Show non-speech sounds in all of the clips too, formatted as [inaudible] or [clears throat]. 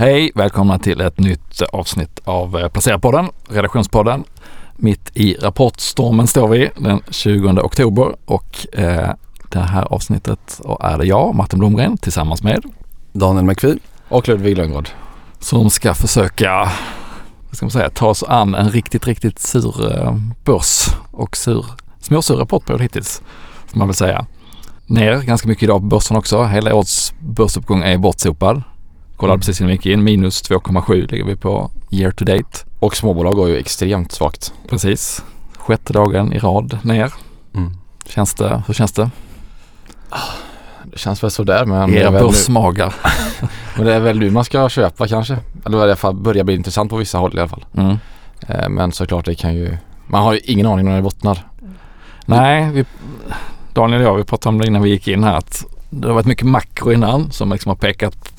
Hej, välkomna till ett nytt avsnitt av eh, Placerarpodden, redaktionspodden. Mitt i rapportstormen står vi den 20 oktober och eh, det här avsnittet är det jag, Martin Blomgren, tillsammans med Daniel McPhee och Ludvig Lundgård. Som ska försöka, vad ska man säga, ta oss an en riktigt, riktigt sur eh, börs och sur, småsur rapportperiod hittills, får man väl säga. Ner ganska mycket idag på börsen också. Hela årets börsuppgång är bortsopad. Kollade precis innan vi gick in. Minus 2,7 ligger vi på year to date. Och småbolag går ju extremt svagt. Precis. Sjätte dagen i rad ner. Mm. Känns det, hur känns det? Det känns väl sådär men... Era börsmagar. [laughs] men det är väl nu man ska köpa kanske. Eller i alla fall börja bli intressant på vissa håll i alla fall. Mm. Eh, men såklart det kan ju... Man har ju ingen aning när det bottnar. Nej, vi, Daniel och jag vi pratade om det innan vi gick in här att det har varit mycket makro innan som liksom har pekat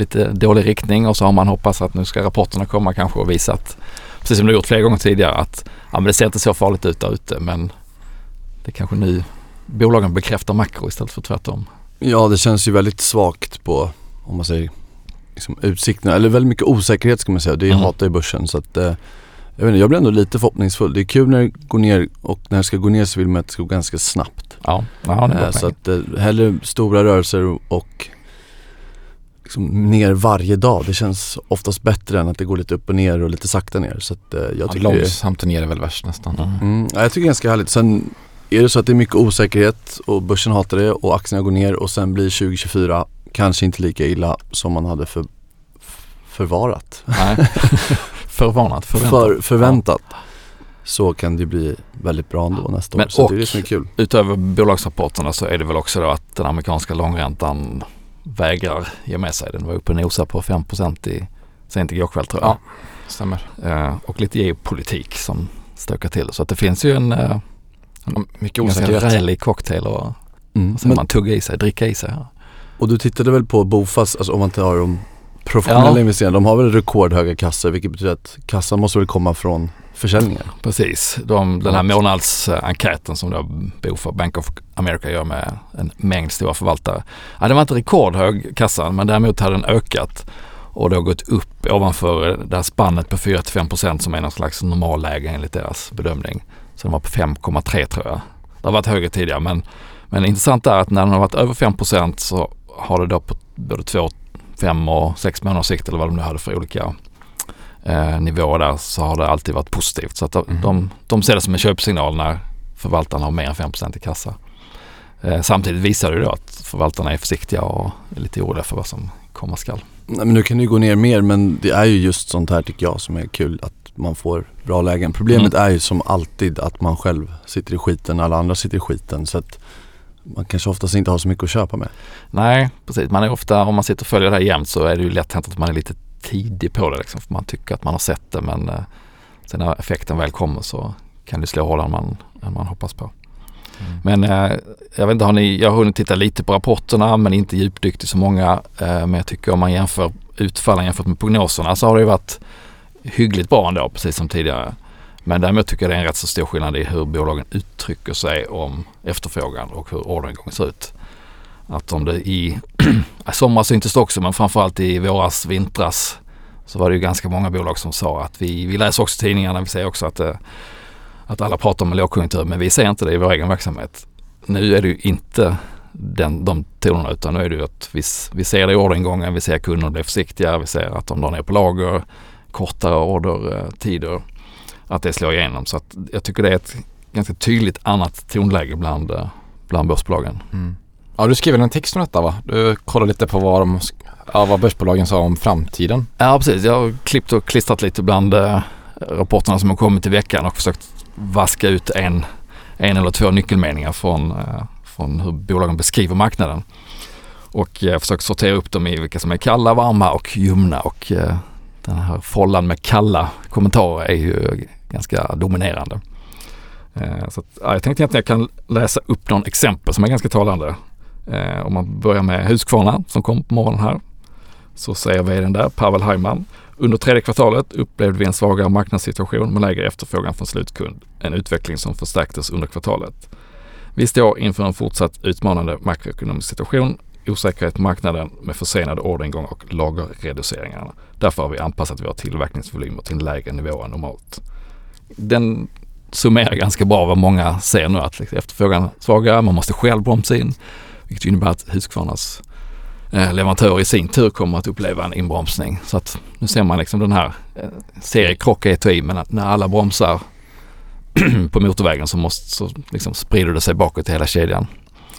lite dålig riktning och så har man hoppats att nu ska rapporterna komma kanske och visa att, precis som du gjort flera gånger tidigare, att ja, men det ser inte så farligt ut där ute men det kanske nu bolagen bekräftar makro istället för tvärtom. Ja det känns ju väldigt svagt på, om man säger, liksom utsikterna, eller väldigt mycket osäkerhet ska man säga. Det är mm. hatar i börsen så att eh, jag, vet inte, jag blir ändå lite förhoppningsfull. Det är kul när det går ner och när det ska gå ner så vill man att det ska gå ganska snabbt. Ja, ja det eh, Så att eh, hellre stora rörelser och liksom ner varje dag. Det känns oftast bättre än att det går lite upp och ner och lite sakta ner. Så att, eh, jag tycker ja, långsamt ner är väl värst nästan. Mm. Mm. Ja, jag tycker det är ganska härligt. Sen är det så att det är mycket osäkerhet och börsen hatar det och aktierna går ner och sen blir 2024 kanske inte lika illa som man hade för, förvarat. Nej. [laughs] förvarnat, förväntat. För, förväntat. Ja. Så kan det bli väldigt bra ändå nästa Men år. Så och, det är det som är kul. Utöver bolagsrapporterna så är det väl också då att den amerikanska långräntan vägrar ge med sig. Den var uppe och nosade på 5% i sent igår kväll tror jag. Ja, stämmer. Eh, och lite geopolitik som stökar till. Så att det finns ju en, eh, en mycket osäkerhet. ganska rälig cocktail och mm. och man tugga i sig, dricka i sig. Och du tittade väl på Bofast, alltså om man tar de professionella ja. investerarna, de har väl rekordhöga kassor vilket betyder att kassan måste väl komma från försäljningar. Precis. De, den här månadsenkäten som då Bofa Bank of America gör med en mängd stora förvaltare. Ja, det var inte rekordhög kassan men däremot hade den ökat och då gått upp ovanför det här spannet på 4-5% som är någon slags normalläge enligt deras bedömning. Så den var på 5,3 tror jag. Det har varit högre tidigare men, men intressant är att när den har varit över 5% så har det då på både 2, 5 och 6 månaders sikt eller vad de nu hade för olika eh, nivå där så har det alltid varit positivt. Så att de, mm. de, de ser det som en köpsignal när förvaltarna har mer än 5% i kassa. Eh, samtidigt visar det då att förvaltarna är försiktiga och är lite oroliga för vad som komma skall. Nej, men nu kan det gå ner mer men det är ju just sånt här tycker jag som är kul att man får bra lägen. Problemet mm. är ju som alltid att man själv sitter i skiten, alla andra sitter i skiten. Så att man kanske oftast inte har så mycket att köpa med. Nej, precis. Man är ofta, om man sitter och följer det här jämt så är det ju lätt hänt att man är lite tidig på det liksom, för man tycker att man har sett det men eh, sen när effekten väl kommer så kan det slå hårdare än man, än man hoppas på. Mm. Men eh, jag vet inte, har ni, jag har hunnit titta lite på rapporterna men inte djupdykt i så många. Eh, men jag tycker om man jämför utfallen jämfört med prognoserna så har det ju varit hyggligt bra ändå, precis som tidigare. Men däremot tycker jag det är en rätt så stor skillnad i hur bolagen uttrycker sig om efterfrågan och hur orderingången ser ut. Att om det i [clears throat] somras syntes det också men framförallt i våras, vintras så var det ju ganska många bolag som sa att vi, vi läser också tidningarna, vi ser också att, eh, att alla pratar om en lågkonjunktur men vi ser inte det i vår egen verksamhet. Nu är det ju inte den, de tonerna utan nu är det ju att vi, vi ser det i orderingången, vi ser kunder bli försiktiga, vi ser att de drar ner på lager, kortare ordertider, att det slår igenom. Så att jag tycker det är ett ganska tydligt annat tonläge bland, eh, bland börsbolagen. Mm. Ja, du skrev en text om detta va? Du kollade lite på vad, de, ja, vad börsbolagen sa om framtiden. Ja, precis. Jag har klippt och klistrat lite bland eh, rapporterna som har kommit i veckan och försökt vaska ut en, en eller två nyckelmeningar från, eh, från hur bolagen beskriver marknaden. Och eh, försökt sortera upp dem i vilka som är kalla, varma och ljumna och eh, den här follan med kalla kommentarer är ju ganska dominerande. Eh, så att, ja, jag tänkte att jag kan läsa upp någon exempel som är ganska talande. Eh, om man börjar med Husqvarna som kom på morgonen här. Så säger vdn där, Pavel Hajman. Under tredje kvartalet upplevde vi en svagare marknadssituation med lägre efterfrågan från slutkund. En utveckling som förstärktes under kvartalet. Vi står inför en fortsatt utmanande makroekonomisk situation. osäkerhet på marknaden med försenade orderingång och lagerreduceringar. Därför har vi anpassat våra tillverkningsvolymer till en lägre nivå än normalt. Den summerar ganska bra vad många ser nu att liksom efterfrågan är svagare, man måste själv bromsa in. Vilket innebär att Husqvarnas eh, leverantörer i sin tur kommer att uppleva en inbromsning. Så att nu ser man liksom den här eh, seriekrock är i men när alla bromsar [clears throat] på motorvägen så, måste, så liksom sprider det sig bakåt i hela kedjan.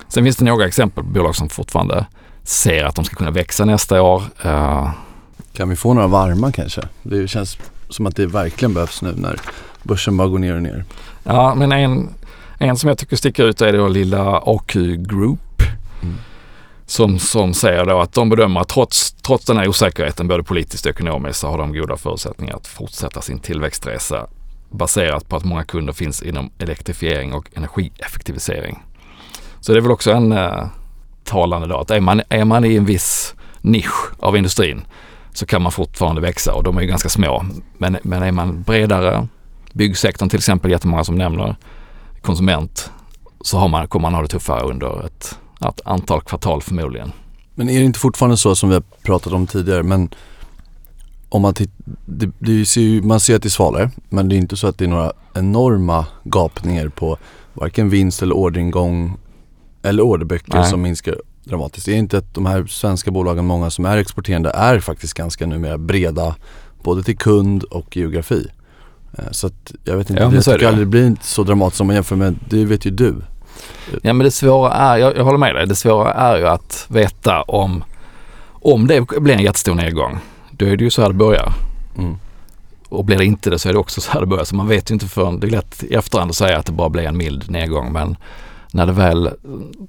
Sen finns det några exempel på bolag som fortfarande ser att de ska kunna växa nästa år. Eh. Kan vi få några varma kanske? Det känns som att det verkligen behövs nu när börsen bara går ner och ner. Ja, men en, en som jag tycker sticker ut är då lilla AQ Group. Mm. Som, som säger då att de bedömer att trots, trots den här osäkerheten både politiskt och ekonomiskt så har de goda förutsättningar att fortsätta sin tillväxtresa baserat på att många kunder finns inom elektrifiering och energieffektivisering. Så det är väl också en eh, talande då att är man, är man i en viss nisch av industrin så kan man fortfarande växa och de är ju ganska små. Men, men är man bredare, byggsektorn till exempel, jättemånga som nämner, konsument, så har man, kommer man ha det tuffare under ett, ett antal kvartal förmodligen. Men är det inte fortfarande så som vi har pratat om tidigare, men om man ju, man ser att det är svalare, men det är inte så att det är några enorma gapningar på varken vinst eller orderingång eller orderböcker Nej. som minskar dramatiskt. Det är inte att de här svenska bolagen, många som är exporterande, är faktiskt ganska numera breda både till kund och geografi. Eh, så att jag vet inte, ja, jag tycker aldrig det blir inte så dramatiskt om man jämför med, det vet ju du. Ja men det svåra är, jag, jag håller med dig, det svåra är ju att veta om, om det blir en jättestor nedgång, då är det ju så här det börjar. Mm. Och blir det inte det så är det också så här det börjar. Så man vet ju inte förrän, det är lätt i efterhand att säga att det bara blir en mild nedgång men när det väl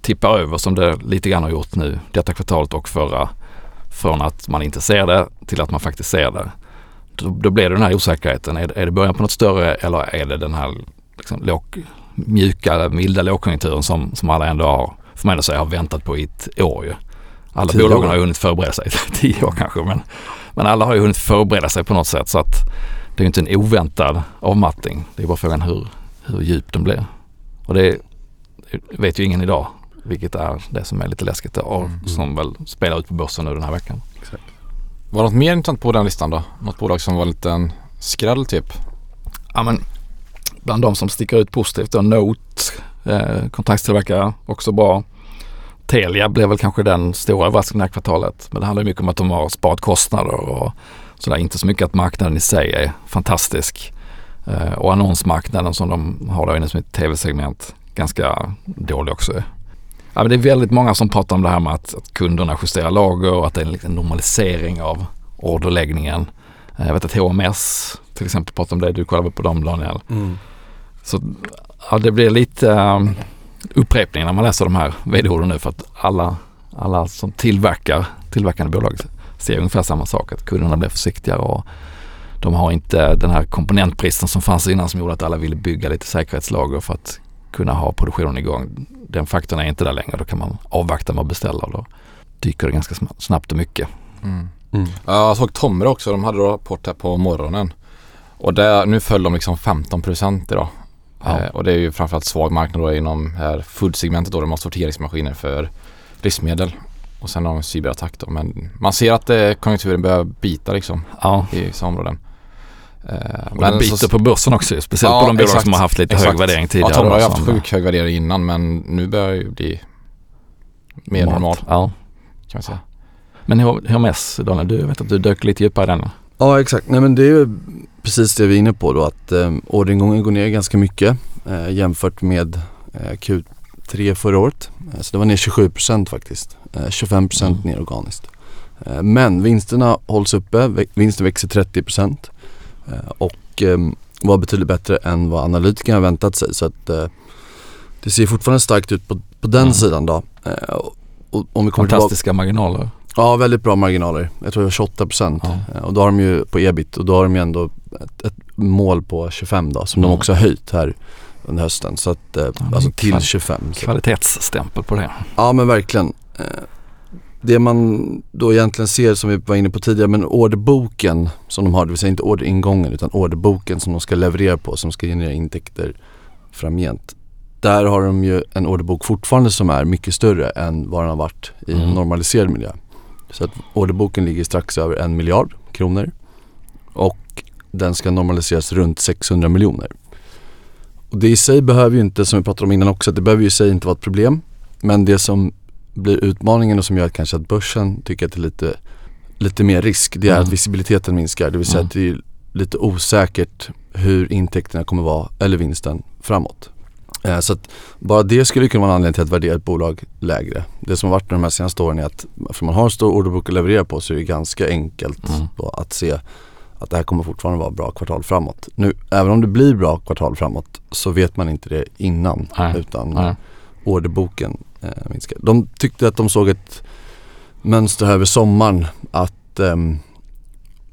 tippar över som det lite grann har gjort nu detta kvartalet och förra från att man inte ser det till att man faktiskt ser det. Då, då blir det den här osäkerheten. Är, är det början på något större eller är det den här liksom, låg, mjuka, milda lågkonjunkturen som, som alla ändå har, får man ändå säga, har väntat på i ett år ju. Alla tio bolagen år. har ju hunnit förbereda sig, [laughs] tio år kanske, men, men alla har ju hunnit förbereda sig på något sätt så att det är ju inte en oväntad avmattning. Det är bara frågan hur, hur djup den blir. Och det vet ju ingen idag, vilket är det som är lite läskigt och mm. som väl spelar ut på börsen nu den här veckan. Exakt. Var det något mer intressant på den listan då? Något bolag som var lite en skräll typ? Ja men bland de som sticker ut positivt då Note, eh, kontraktstillverkare, också bra. Telia blev väl kanske den stora överraskningen det här kvartalet. Men det handlar mycket om att de har sparat kostnader och sådär. Inte så mycket att marknaden i sig är fantastisk. Eh, och annonsmarknaden som de har inne som ett tv-segment ganska dålig också. Ja, men det är väldigt många som pratar om det här med att, att kunderna justerar lager och att det är en liten normalisering av orderläggningen. Eh, jag vet att HMS till exempel pratar om det, du kollade på dem Daniel. Mm. Så ja, det blir lite um, upprepning när man läser de här vd-orden nu för att alla, alla som tillverkar, tillverkande bolag ser ungefär samma sak, att kunderna blir försiktigare och de har inte den här komponentbristen som fanns innan som gjorde att alla ville bygga lite säkerhetslager för att kunna ha produktionen igång. Den faktorn är inte där längre. Då kan man avvakta med att beställa och då dyker det ganska snabbt och mycket. Mm. Mm. Jag såg Tomra också. De hade rapport här på morgonen. Och där, nu föll de liksom 15 procent idag. Ja. Eh, och det är ju framförallt svag marknad då inom här food-segmentet då. De har sorteringsmaskiner för livsmedel. Och sen har de cyberattack då. Men man ser att eh, konjunkturen börjar bita liksom ja. i vissa områden. Uh, men biter så, på börsen också speciellt ja, på de bolag exakt, som har haft lite exakt. hög värdering tidigare. Ja, de har ju haft sjukt hög värdering innan men nu börjar det ju bli mer normalt. Ja. Kan man säga. Men HMS Daniel, du vet att du dök lite djupare i den. Ja exakt, nej men det är precis det vi är inne på då att eh, orderingången går ner ganska mycket eh, jämfört med eh, Q3 förra året. Eh, så det var ner 27% faktiskt. 25% mm. ner organiskt. men vinsterna hålls uppe, vinsten växer 30% Eh, och ehm, var betydligt bättre än vad analytikerna väntat sig. Så att eh, det ser fortfarande starkt ut på, på den mm. sidan då. Eh, och, om vi kommer Fantastiska tillbaka, marginaler. Ja, väldigt bra marginaler. Jag tror det var 28 procent. Ja. Och då har de ju på ebit och då har de ju ändå ett, ett mål på 25 då som mm. de också har höjt här under hösten. Så att, ja, alltså till 25. Kvalitetsstämpel på det. Ja men verkligen det man då egentligen ser som vi var inne på tidigare, men orderboken som de har, det vill säga inte orderingången utan orderboken som de ska leverera på som ska generera intäkter framgent. där har de ju en orderbok fortfarande som är mycket större än vad den har varit i en Mm. normaliserad miljö. Så att orderboken ligger strax över en miljard kronor och den ska normaliseras runt 600 miljoner. Och det i sig behöver ju inte, som vi pratade om innan också, det behöver ju i sig inte vara ett problem. Men det som blir utmaningen och som gör att kanske att börsen tycker att det är lite, lite mer risk, det är Mm. att visibiliteten minskar. Det vill säga Mm. att det är lite osäkert hur intäkterna kommer vara, eller vinsten, framåt. Eh, Så att bara det skulle kunna vara en anledning till att värdera ett bolag lägre. Det som har varit de här senaste åren är att för man har en stor orderbok att leverera på så är det ganska enkelt Mm. att se att det här kommer fortfarande vara bra kvartal framåt. Nu, även om det blir bra kvartal framåt så vet man inte det innan Nej. utan Nej. orderboken eh, minskar. De tyckte att de såg ett mönster här över sommaren att ehm,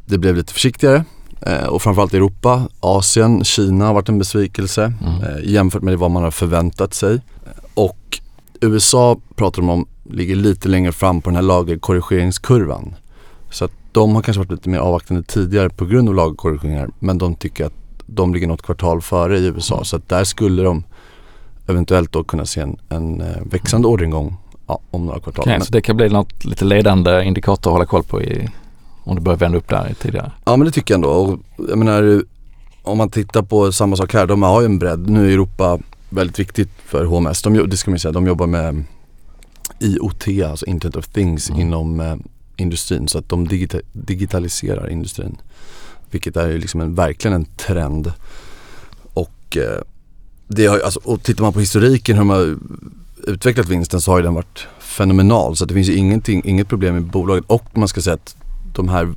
det blev lite försiktigare eh, och framförallt Europa, Asien, Kina har varit en besvikelse Mm. eh, jämfört med vad man har förväntat sig. Och USA pratar de om ligger lite längre fram på den här lagerkorrigeringskurvan. Så att de har kanske varit lite mer avvaktande tidigare på grund av lagerkorrigeringar men de tycker att de ligger något kvartal före i USA Mm. så att där skulle de eventuellt då kunna se en, en eh, växande orderingång ja, om några kvartal. Men, så det kan bli något lite ledande indikator att hålla koll på i, om det börjar vända upp där tidigare. ja men det tycker jag ändå. Och jag menar om man tittar på samma sak här, de har ju en bredd. Nu är Europa väldigt viktigt för HMS. De, det ska man säga, de jobbar med IoT, alltså Internet of Things Mm. inom eh, industrin. Så att de digita- digitaliserar industrin. Vilket är ju liksom en, verkligen en trend. Och, eh, det har, alltså, och tittar man på historiken hur de har utvecklat vinsten så har ju den varit fenomenal. Så det finns ju ingenting, inget problem i bolaget. Och man ska säga att de här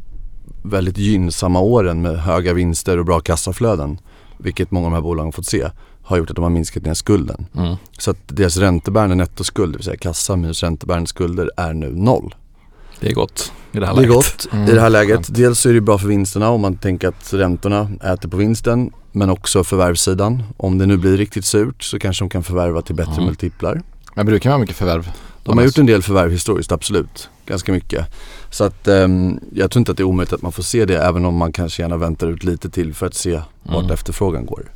väldigt gynnsamma åren med höga vinster och bra kassaflöden, vilket många av de här bolagen fått se, har gjort att de har minskat ner skulden. Mm. Så att deras räntebärande nettoskuld, det vill säga kassa minus räntebärande skulder, är nu noll. Det är gott i det här Det är läget. gott Mm. i det här läget. Dels så är det bra för vinsterna om man tänker att räntorna äter på vinsten, men också förvärvssidan. Om det nu blir riktigt surt så kanske de kan förvärva till bättre Mm. multiplar. Men brukar man ha mycket förvärv? De har gjort en del förvärv historiskt, absolut. Ganska mycket. Så att ehm, jag tror inte att det är omöjligt att man får se det även om man kanske gärna väntar ut lite till för att se vart Mm. efterfrågan går.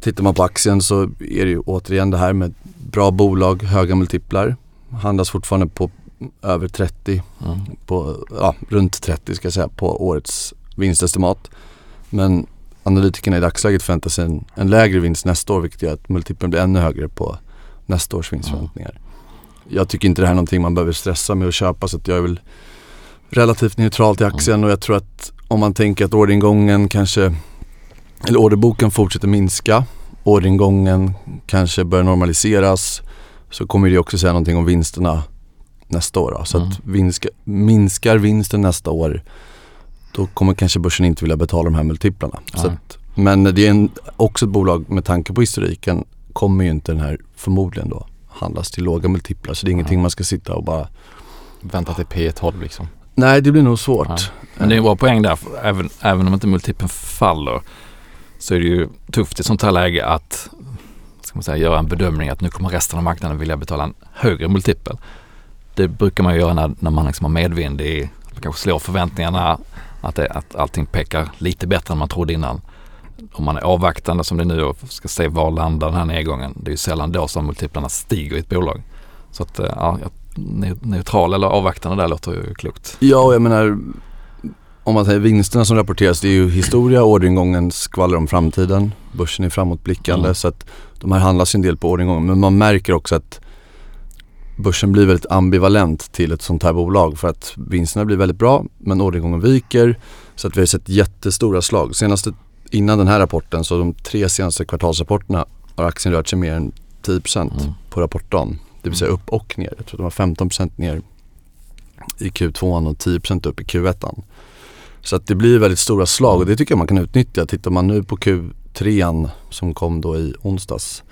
Tittar man på aktien så är det ju återigen det här med bra bolag, höga multiplar. Handlas fortfarande på över 30, Mm. på, ja, runt 30 ska jag säga på årets vinstestimat. Men analytikerna i dagsläget förväntar sig en, en lägre vinst nästa år vilket gör att multipeln blir ännu högre på nästa års vinstförväntningar. Jag tycker inte det här är någonting man behöver stressa med att köpa så att jag är väl relativt neutral till aktien och jag tror att om man tänker att orderingången kanske, eller orderboken fortsätter minska, orderingången kanske börjar normaliseras så kommer det också säga någonting om vinsterna nästa år. Då. Så Mm. att vinska, minskar vinsten nästa år då kommer kanske börsen inte vilja betala de här multiplarna. Att, men det är en, också ett bolag med tanke på historiken kommer ju inte den här förmodligen då handlas till låga multiplar. Så det är ingenting man ska sitta och bara Vänta till P12 liksom. Nej det blir nog svårt. Nej. Men det är en bra poäng där, även, även om inte multipeln faller så är det ju tufft i sånt här läge att ska man säga, göra en bedömning att nu kommer resten av marknaden vilja betala en högre multipel. Det brukar man ju göra när, när man liksom har medvind i, man kanske slår förväntningarna att, det, att allting pekar lite bättre än man trodde innan. Om man är avvaktande som det är nu och ska se var landar den här nedgången. Det är ju sällan då som multiplarna stiger i ett bolag. Så att, eh, ja, neutral eller avvaktande där låter ju klokt. Ja och jag menar om man säger vinsterna som rapporteras det är ju historia, orderingången skvallrar om framtiden. Börsen är framåtblickande Mm. så att de här handlas ju en del på orderingången men man märker också att börsen blir väldigt ambivalent till ett sånt här bolag för att vinsterna blir väldigt bra men orderingången viker så att vi har sett jättestora slag. Senaste, innan den här rapporten så de tre senaste kvartalsrapporterna har aktien rört sig mer än 10% Mm. på rapportdagen. Det vill säga upp och ner. Jag tror de var 15% ner i Q2 och 10% upp i Q1. Så att det blir väldigt stora slag och det tycker jag man kan utnyttja. Tittar man nu på Q3 som kom då i onsdags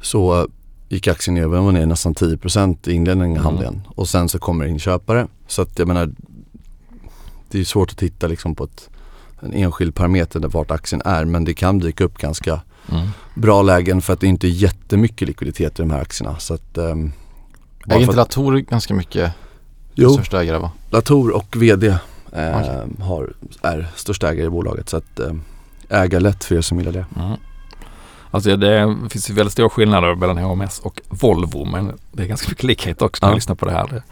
så gick aktien ner, den var ner nästan 10% i inledningen av Mm. handlingen och sen så kommer in köpare. Så att jag menar det är svårt att titta liksom på ett, en enskild parameter där vart aktien är men det kan dyka upp ganska Mm. bra lägen för att det inte är jättemycket likviditet i de här aktierna. Så att, ehm, bara Äger inte Latour ganska mycket Jo, största ägare va? Latour och VD eh, Okej. har, är största ägare i bolaget så att eh, äga lätt för er som gillar det. Mm. Alltså det finns ju väldigt stora skillnader mellan HMS och Volvo men det är ganska mycket likhet också när Ja. jag lyssnar på det här. Är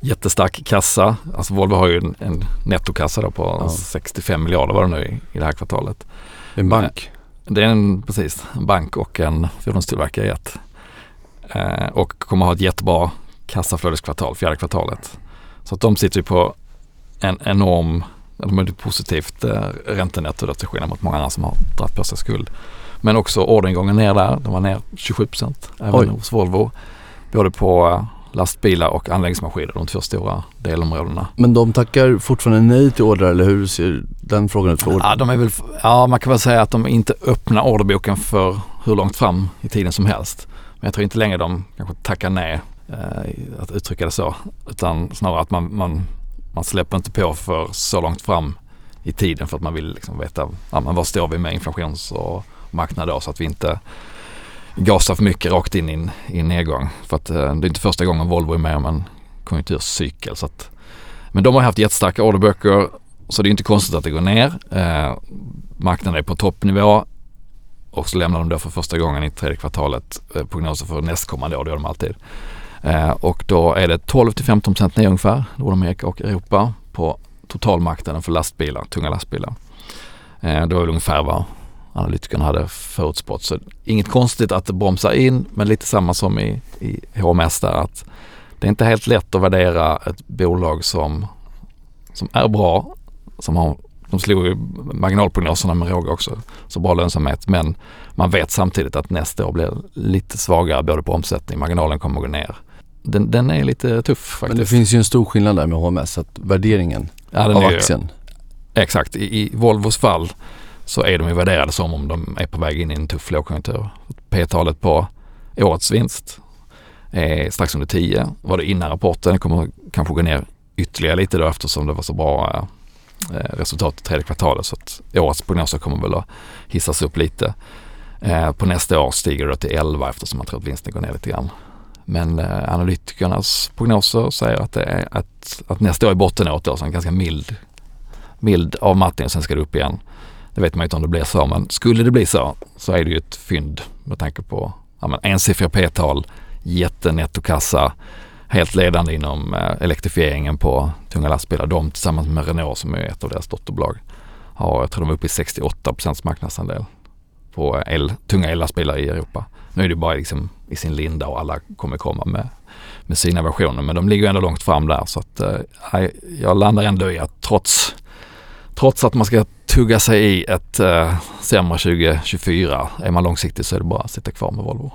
jättestark kassa. Alltså Volvo har ju en, en nettokassa på Ja. 65 miljarder var det nu i, i det här kvartalet. En bank. Det är en, precis, en bank och en fordonstillverkare i ett. Eh, och kommer ha ett jättebra kassaflödeskvartal, fjärde kvartalet. Så att de sitter ju på en enorm, de är ett positivt eh, räntenetto till skillnad mot många andra som har dragit på sig skuld. Men också orderingången ner där, den var ner 27 procent även Oj. hos Volvo. Både på eh, lastbilar och anläggningsmaskiner, de två stora delområdena. Men de tackar fortfarande nej till ordrar eller hur ser den frågan ut för order? Ja, de är väl, ja, man kan väl säga att de inte öppnar orderboken för hur långt fram i tiden som helst. Men jag tror inte längre de kanske tackar nej, eh, att uttrycka det så. Utan snarare att man, man, man släpper inte på för så långt fram i tiden för att man vill liksom veta ja, men var står vi med inflations och marknad då så att vi inte gasar för mycket rakt in i en, i en nedgång. För att eh, det är inte första gången Volvo är med om en konjunkturcykel. Så att, men de har haft jättestarka orderböcker så det är inte konstigt att det går ner. Eh, marknaden är på toppnivå och så lämnar de då för första gången i tredje kvartalet eh, prognoser för nästkommande år, det gör de alltid. Eh, och då är det 12 till 15 procent ner ungefär, Nordamerika och Europa på totalmarknaden för lastbilar, tunga lastbilar. Eh, det var väl ungefär vad analytikerna hade förutspått. Så inget konstigt att det bromsar in men lite samma som i, i HMS där att det är inte helt lätt att värdera ett bolag som, som är bra, som har de slog ju marginalprognoserna med råge också, så bra lönsamhet. Men man vet samtidigt att nästa år blir lite svagare både på omsättning, marginalen kommer att gå ner. Den, den är lite tuff faktiskt. Men det finns ju en stor skillnad där med HMS, att värderingen ja, av är ju- aktien. Exakt, I, i Volvos fall så är de ju värderade som om de är på väg in i en tuff lågkonjunktur. P-talet på årets vinst är strax under 10. Var det innan rapporten, det kommer kanske gå ner ytterligare lite då eftersom det var så bra eh, resultat i tredje kvartalet. Så att årets prognoser kommer väl att hissas upp lite. Eh, på nästa år stiger det till 11 eftersom man tror att vinsten går ner lite grann. Men eh, analytikernas prognoser säger att, det är att, att nästa år är bottenåret då, så en ganska mild mild avmattning och sen ska det upp igen. Det vet man ju inte om det blir så men skulle det bli så så är det ju ett fynd med tanke på ja, men ensiffriga p-tal, jättenettokassa, helt ledande inom eh, elektrifieringen på tunga lastbilar. De tillsammans med Renault som är ett av deras dotterbolag har, jag tror de är uppe i 68 procents marknadsandel på el, tunga ellastbilar i Europa. Nu är det bara liksom i sin linda och alla kommer komma med, med sina versioner men de ligger ändå långt fram där så att eh, jag landar ändå i att trots Trots att man ska tugga sig i ett eh, sämre 2024, är man långsiktig så är det bara att sitta kvar med Volvo.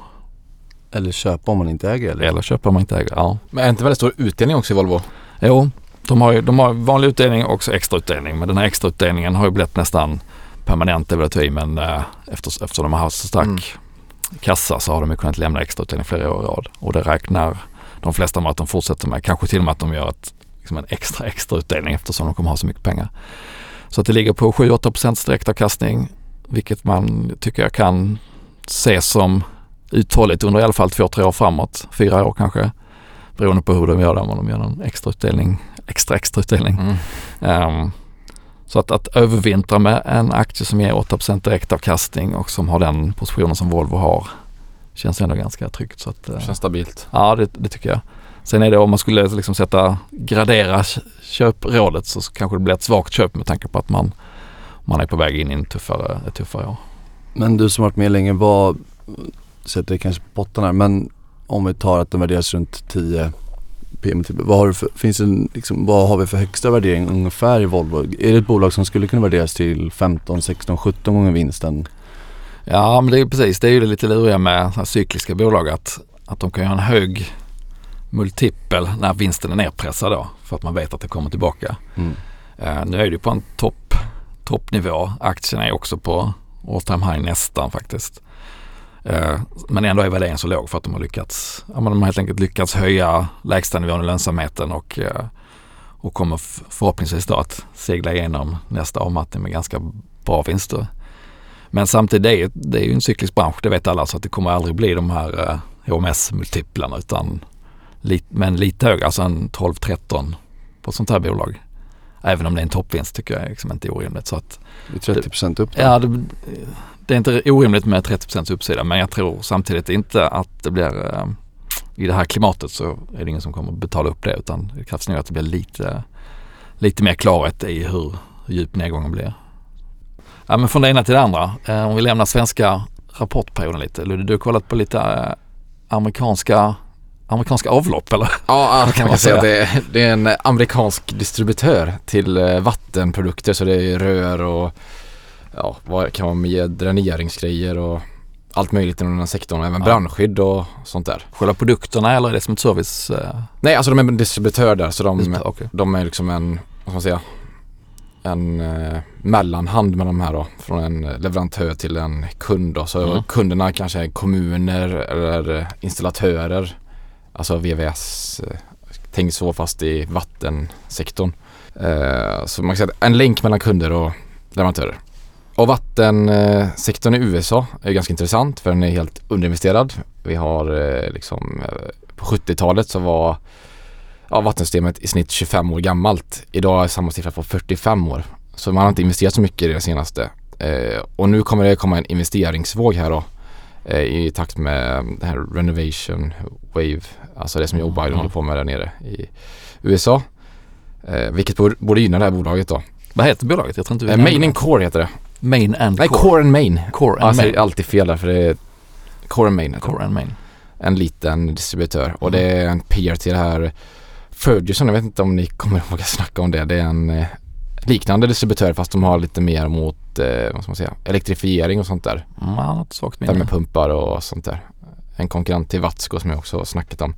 Eller köpa om man inte äger eller? Eller köpa om man inte äger. Ja. Men är inte väldigt stor utdelning också i Volvo? Jo, de har, ju, de har vanlig utdelning och också extrautdelning. Men den här extrautdelningen har ju blivit nästan permanent, det vill jag ta i, men eh, efter, eftersom de har haft så stark Mm. kassa så har de ju kunnat lämna extrautdelning flera år i rad. Och det räknar de flesta med att de fortsätter med. Kanske till och med att de gör ett, liksom en extra extra utdelning eftersom de kommer ha så mycket pengar. Så att det ligger på 7-8 procents direktavkastning, vilket man tycker jag kan se som uthålligt under i alla fall två, tre år framåt. Fyra år kanske. Beroende på hur de gör det, om de gör en extra utdelning, extra extra utdelning. Mm. Ehm, så att, att övervintra med en aktie som ger 8% direktavkastning och som har den positionen som Volvo har känns ändå ganska tryggt. Så att, eh, Känns stabilt. ja, det, det tycker jag. Sen är det om man skulle liksom sätta, gradera kö- köprådet så kanske det blir ett svagt köp med tanke på att man, man är på väg in i en tuffare, ett tuffare år. Men du som varit med länge, vad, sätter det kanske på botten här, men om vi tar att den värderas runt 10 PM till, vad har, du för, finns det liksom, vad har vi för högsta värdering ungefär i Volvo? Är det ett bolag som skulle kunna värderas till 15, 16, 17 gånger vinsten? Ja, men det är precis, det är ju det lite luriga med cykliska bolag att, att de kan ha en hög multipel när vinsten är nedpressad då för att man vet att det kommer tillbaka. Mm. Eh, nu är det på en topp, toppnivå. Aktien är också på all time high nästan faktiskt. Eh, men ändå är värderingen så låg för att de har lyckats, ja, de har helt enkelt lyckats höja lägstanivån i lönsamheten och, eh, och kommer förhoppningsvis då att segla igenom nästa avmattning med ganska bra vinster. Men samtidigt, det är, ju- det är ju en cyklisk bransch, det vet alla, så att det kommer aldrig bli de här HMS-multiplarna utan men lite högre, alltså en 12-13 på ett sånt här bolag Även om det är en toppvinst tycker jag är liksom inte orimligt. Så att, Det är 30% upp då. ja, det, det är inte orimligt med 30% uppsida men jag tror samtidigt inte att det blir eh, i det här klimatet så är det ingen som kommer betala upp det utan det krävs nog att det blir lite, lite mer klarhet i hur, hur djup nedgången blir. Ja, men från det ena till det andra. Eh, om vi lämnar svenska rapportperioden lite. Ludde, du har kollat på lite eh, amerikanska, amerikanska avlopp eller? Ja, kan kan man man säga det är, det är en amerikansk distributör till eh, vattenprodukter så det är rör och ja, vad kan vara med dräneringsgrejer och allt möjligt inom den här sektorn. Även Ja. brandskydd och sånt där. Själva produkterna eller är det som ett service? Eh, Nej, alltså de är en distributör där så de, okej. de är liksom en, vad ska man säga, en eh, mellanhand med de här då. Från en leverantör till en kund då. Så Mm. kunderna kanske är kommuner eller eh, installatörer. Alltså VVS, eh, tänk så fast i vattensektorn. Eh, så man kan säga att en länk mellan kunder och leverantörer. Och vattensektorn i USA är ganska intressant för den är helt underinvesterad. Vi har eh, liksom eh, på 70-talet så var ja, vattensystemet i snitt 25 år gammalt. Idag är samma siffra på 45 år. Så man har inte investerat så mycket i det senaste. Eh, och nu kommer det komma en investeringsvåg här då i takt med det här renovation wave, alltså det som Joe Biden Mm. håller på med där nere i USA. Eh, vilket borde, gynna det här bolaget då. Vad heter bolaget? Jag tror inte vi Eh, Main det. and Core heter det. Main and Nej, Core. Core and Main. Core and säger Main. alltid fel där för det är Core and Main. det. Core and Main. En liten distributör och det är en peer till det här Ferguson. Jag vet inte om ni kommer [laughs] ihåg att snacka om det. Det är en eh, liknande distributör fast de har lite mer mot eh, vad ska man säga, elektrifiering och sånt där. Mm, ett svagt minne. Värmepumpar och sånt där. En konkurrent till Watsco som jag också har snackat om.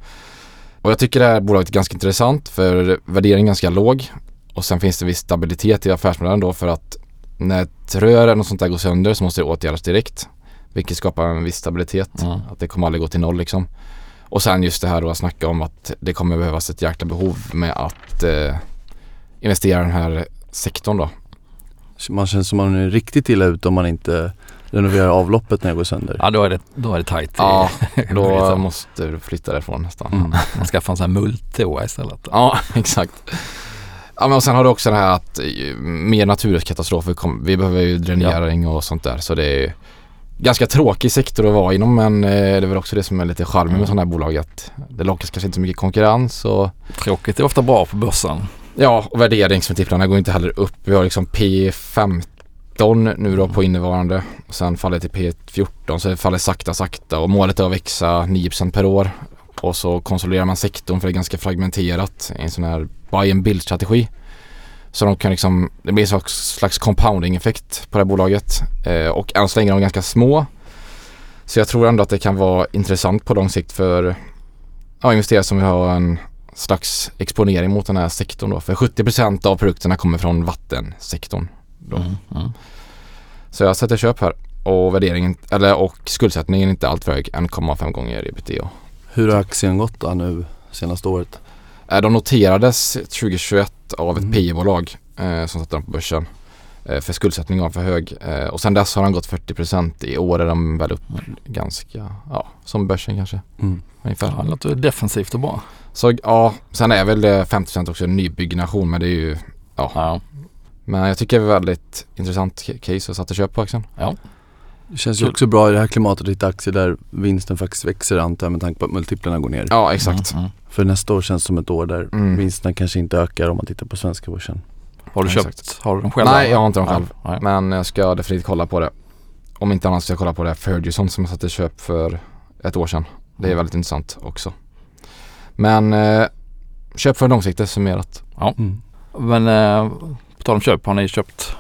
Och jag tycker det här bolaget är ganska intressant för värderingen är ganska låg. Och sen finns det viss stabilitet i affärsmodellen då för att när ett rör eller något sånt där går sönder så måste det åtgärdas direkt. Vilket skapar en viss stabilitet. Mm. Att det kommer aldrig gå till noll liksom. Och sen just det här då att snacka om att det kommer behövas ett jäkla behov med att eh, investera i den här sektorn då. Man känns som man är riktigt illa ute om man inte renoverar avloppet när det går sönder. Ja, då är det, då är det tajt. Ja, [laughs] Då måste du flytta därifrån nästan. Mm. Man skaffar en sån här multoa istället. Ja, [laughs] exakt. Ja, men och sen har du också det här att eh, mer naturkatastrofer, kom, vi behöver ju dränering och sånt där. Så det är ju ganska tråkig sektor att vara inom men eh, det är väl också det som är lite charmen Mm. med sådana här bolag att det lockas kanske inte så mycket konkurrens och Tråkigt är ofta bra på börsen ja, och värderingsmultiplarna går inte heller upp. Vi har liksom P15 nu då på innevarande och sen faller till P14 så det faller sakta sakta och målet är att växa 9% per år och så konsoliderar man sektorn för det är ganska fragmenterat i en sån här buy and build strategi. Så de kan liksom, det blir en slags, slags compounding effekt på det här bolaget eh, och än så länge är de ganska små. Så jag tror ändå att det kan vara intressant på lång sikt för ja, investerare som vill ha en slags exponering mot den här sektorn då. För 70% av produkterna kommer från vattensektorn. Då. Mm. Mm. Så jag sätter köp här och värderingen, eller och skuldsättningen är inte alltför hög, 1,5 gånger ebitda. Hur har aktien gått då nu senaste året? Eh, De noterades 2021 av ett Mm. PE-bolag eh, som satte dem på börsen. Eh, för skuldsättningen var för hög. Eh, och sen dess har den gått 40% i år är de väl upp ganska, ja, som börsen kanske. Mm. Ungefär. Ja, det låter defensivt och bra. Så ja, sen är väl det 50% också nybyggnation men det är ju, Ja. men jag tycker det är väldigt intressant ca- case och satte köp på aktien. Det känns ju också bra i det här klimatet att hitta aktier där vinsten faktiskt växer antar jag med tanke på att multiplarna går ner. Ja, exakt. Mm. Mm. För nästa år känns som ett år där Mm. vinsterna kanske inte ökar om man tittar på svenska börsen. Har du Ja, köpt, exakt. har du dem själv? Nej, jag har inte dem själv. nej. Men jag ska definitivt kolla på det. Om inte annat ska jag kolla på det Ferguson som jag satte köp för ett år sedan. Det är väldigt intressant också. Men eh, köp för långsiktigt summerat. Mm. Men eh, på tal om köp, har ni köpt,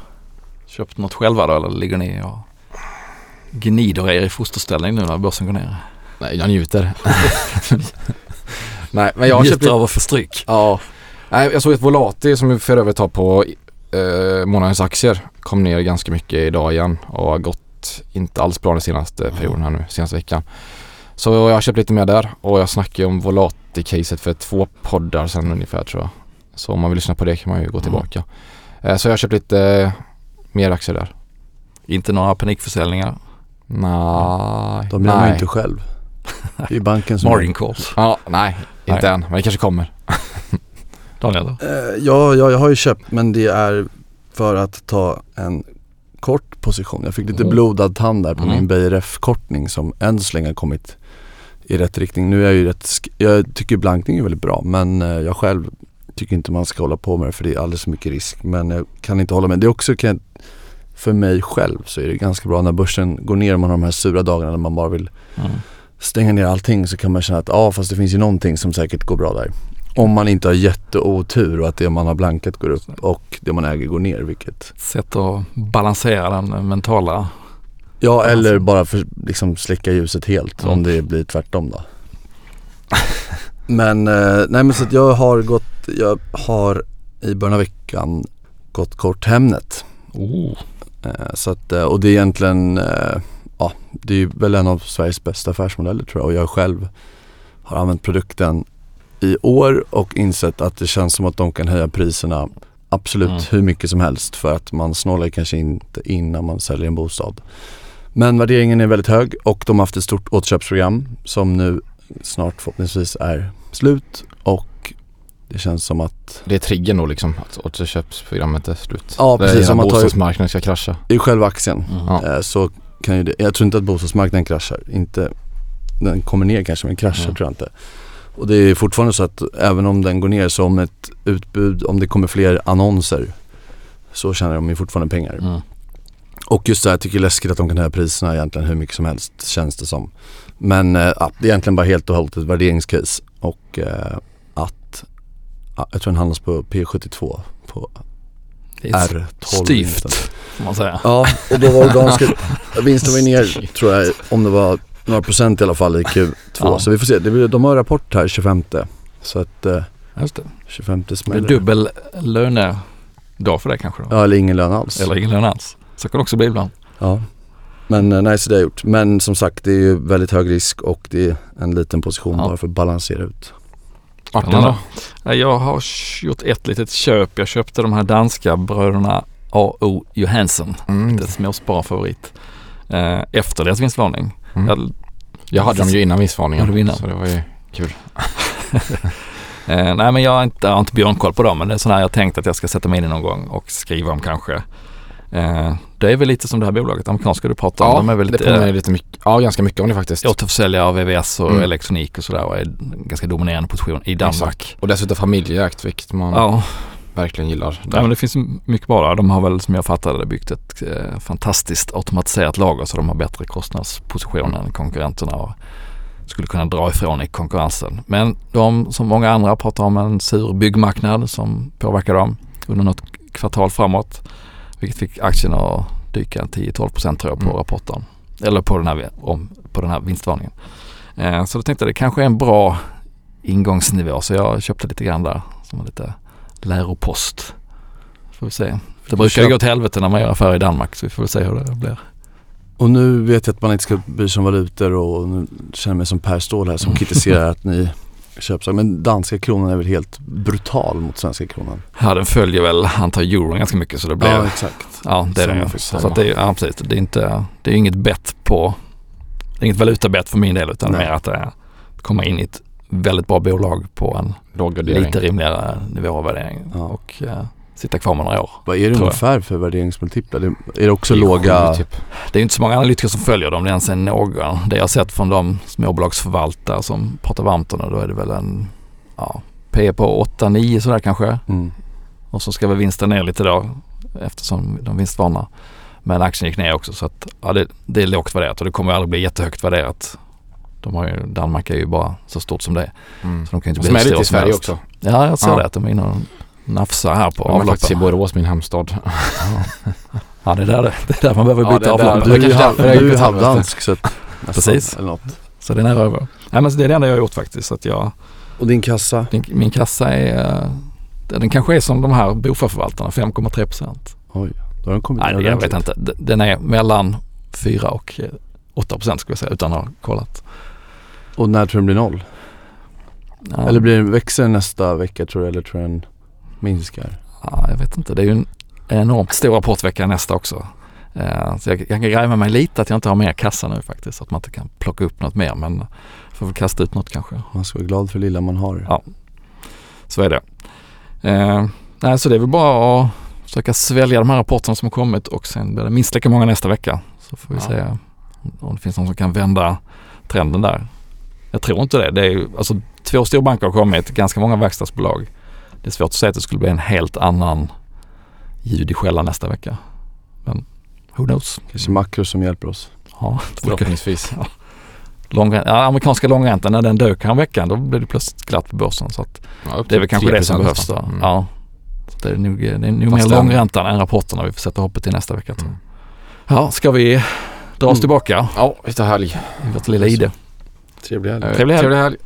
köpt något själva då eller ligger ni och gnider er i fosterställning nu när börsen går ner? Nej, jag njuter. [laughs] Nej, men jag har köpt Njuter av att få stryk. Ja. Nej, jag såg ett Volati som vi för övrigt har på eh, månadens aktier. Kom ner ganska mycket idag igen och har gått inte alls bra den senaste perioden här nu, senaste veckan. Så jag har köpt lite mer där och jag snackade om Volati-caset för två poddar sedan ungefär tror jag. Så om man vill lyssna på det kan man ju gå Mm. tillbaka. Eh, så jag har köpt lite eh, mer aktier där. Inte några panikförsäljningar. Nej. De gör man inte själv. Det är banken som Margin calls. Ja, nej, inte Nej. än. Men det kanske kommer. Daniel? Eh, ja, ja, jag har ju köpt men det är för att ta en kort position. Jag fick lite Mm. blodad tand där på Mm. min BRF-kortning som än så länge har kommit i rätt riktning. Nu är jag ju rätt, jag tycker blankning är väldigt bra men eh, jag själv tycker inte man ska hålla på med det för det är alldeles för mycket risk. Men jag kan inte hålla med. Det är också, kan jag, för mig själv så är det ganska bra när börsen går ner och man har de här sura dagarna när man bara vill Mm. stänga ner allting så kan man känna att ja fast det finns ju någonting som säkert går bra där. Om man inte har jätteotur och att det man har blankat går upp och det man äger går ner vilket Sätt att balansera den mentala. Ja eller bara för, liksom släcka ljuset helt Mm. om det blir tvärtom då. [laughs] men eh, nej men så att jag har gått, jag har i början av veckan gått kort Hemnet. Oh. Eh, så att, eh, och det är egentligen, eh, ja det är väl en av Sveriges bästa affärsmodeller tror jag och jag själv har använt produkten i år och insett att det känns som att de kan höja priserna absolut Mm. hur mycket som helst för att man snålar kanske inte innan man säljer en bostad. Men värderingen är väldigt hög och de har haft ett stort återköpsprogram som nu snart förhoppningsvis är slut och det känns som att Det är triggern då liksom, att återköpsprogrammet är slut. Ja, Det är precis, hela om man bostadsmarknaden ska krascha. i själva aktien Mm. Eh, så kan ju det, jag tror inte att bostadsmarknaden kraschar, inte, den kommer ner kanske men kraschar Mm. tror jag inte. Och det är fortfarande så att även om den går ner så om ett utbud, om det kommer fler annonser så tjänar de ju fortfarande pengar. Mm. Och just det här, jag tycker det är läskigt att de kan höja priserna egentligen hur mycket som helst känns det som. Men eh, ja, det är egentligen bara helt och hållet ett värderingscase och eh, att ja, jag tror den handlas på P72 på Det är R12. styvt får man säga. Ja, och då var det ganska, [laughs] vinsten var ner tror jag, om det var några procent i alla fall i Q2. Ja. Så vi får se, det blir, de har rapport här 25. Så att eh, Just det. 25 Det blir smäller. dubbel lönedag för det kanske då. Ja, eller ingen lön alls. Eller ingen lön alls. Så kan det också bli ibland. Ja. Men eh, nej, så det har jag gjort. Men som sagt, det är ju väldigt hög risk och det är en liten position Ja. bara för att balansera ut. Martin då? Ja, Jag har gjort ett litet köp. Jag köpte de här danska bröderna A.O. Johansen. Mm. Lite småspararfavorit. Eh, efter deras vinstvarning. Mm. Jag, Jag hade dem ju innan du innan? Så det var ju kul. [laughs] eh, nej men jag har inte, jag har inte björnkoll på dem men det är sådana här jag tänkt att jag ska sätta mig in i någon gång och skriva om kanske. Eh, det är väl lite som det här bolaget, amerikanska du pratar om. Ja, de är väl det lite påminner lite mycket, ja ganska mycket om det faktiskt. återförsäljare av VVS och Mm. elektronik och sådär och är ganska dominerande position i Danmark. Och dessutom familjeägt vilket man Ja, verkligen gillar. Nej, men det finns mycket bra där. De har väl som jag fattade det byggt ett eh, fantastiskt automatiserat lager så de har bättre kostnadsposition än konkurrenterna och skulle kunna dra ifrån i konkurrensen. Men de som många andra pratar om en sur byggmarknad som påverkar dem under något kvartal framåt. Vilket fick aktien att dyka 10-12 procent tror jag på Mm. rapporten. Eller på den här, om, på den här vinstvarningen. Eh, så då tänkte jag det kanske är en bra ingångsnivå så jag köpte lite grann där som lite läropost. Får vi se. Det brukar ju gå åt helvete när man gör affärer i Danmark så vi får väl se hur det blir. Och nu vet jag att man inte ska bry sig om valutor och nu känner jag mig som Per Ståhl här som [laughs] kritiserar att ni köper så. Men danska kronan är väl helt brutal mot svenska kronan. Ja den följer väl antar euron ganska mycket så det blir Ja ja, exakt. det är Samma ju. Så att det är ja, precis. Det är inte, det är inget bett på, det är inget valutabett för min del utan Nej. mer att det är, komma in i ett väldigt bra bolag på en lite rimligare nivå av värdering Ja. och eh, sitta kvar med några år. Vad är det ungefär för värderingsmultiplar? Det- Är det också Det är låga? Typ. Det är inte så många analytiker som följer dem, det är ens en någon. Det jag har sett från de småbolagsförvaltare som pratar varmt om det, då är det väl en ja, P på 8-9 sådär kanske. Mm. Och så ska väl vinsten ner lite då eftersom de vinstvarnar. Men aktien gick ner också så att ja, det, det är lågt värderat och det kommer aldrig bli jättehögt värderat. De har ju, Danmark är ju bara så stort som det är. Mm. Så de kan ju inte bli som stora som Sverige helst. också. Ja, jag ser Ja. det att de är inne och nafsar här på De är faktiskt i avloppen. Borås, min hemstad. Ja, det är där, det, det är där man behöver Ja, byta där. avlopp. Du är ju, du är halvdansk så att, nästan, Precis. Eller något. Så det är nära över. Nej, men det är det enda jag har gjort faktiskt. Så att jag, Och din kassa? min, min kassa är, eh, den kanske är som de här Boförvaltarna, 5,3 procent. Oj, då har den kommit Nej, jag vet inte. Den är mellan 4 och eh, 8 procent skulle jag säga utan att ha kollat. Och när tror du den blir noll? Ja, Eller blir den, växer den nästa vecka tror du eller tror du den minskar? ja, jag vet inte. Det är ju en enormt stor rapportvecka nästa också. Eh, Så jag, jag kan gräva mig lite att jag inte har mer kassa nu faktiskt. Så att man inte kan plocka upp något mer. Men får väl kasta ut något kanske. Man ska vara glad för det lilla man har. Ja. Så är det. Eh, nej, så det är väl bara att försöka svälja de här rapporterna som har kommit och sen blir det minst lika många nästa vecka. Så får vi Ja. se om det finns någon som kan vända trenden där. Jag tror inte det. det är, alltså, två storbanker har kommit, ganska många verkstadsbolag. Det är svårt att säga att det skulle bli en helt annan ljud i skällan nästa vecka. Men who knows? Kanske makro som hjälper oss. Ja, det Förhoppningsvis. Långrän- ja, amerikanska långräntan, när den dök här veckan då blev det plötsligt glatt på börsen. Så att Ja, det är väl kanske det som 3% behövs då. Mm. Ja. Så det är nog, det är nog mer långräntan än rapporterna vi får sätta hoppet till nästa vecka. Mm. Ja, ska vi dra oss Mm. tillbaka Ja, tar helg. i vårt lilla ide? Trevlig helg. Trevlig helg. Trevlig helg.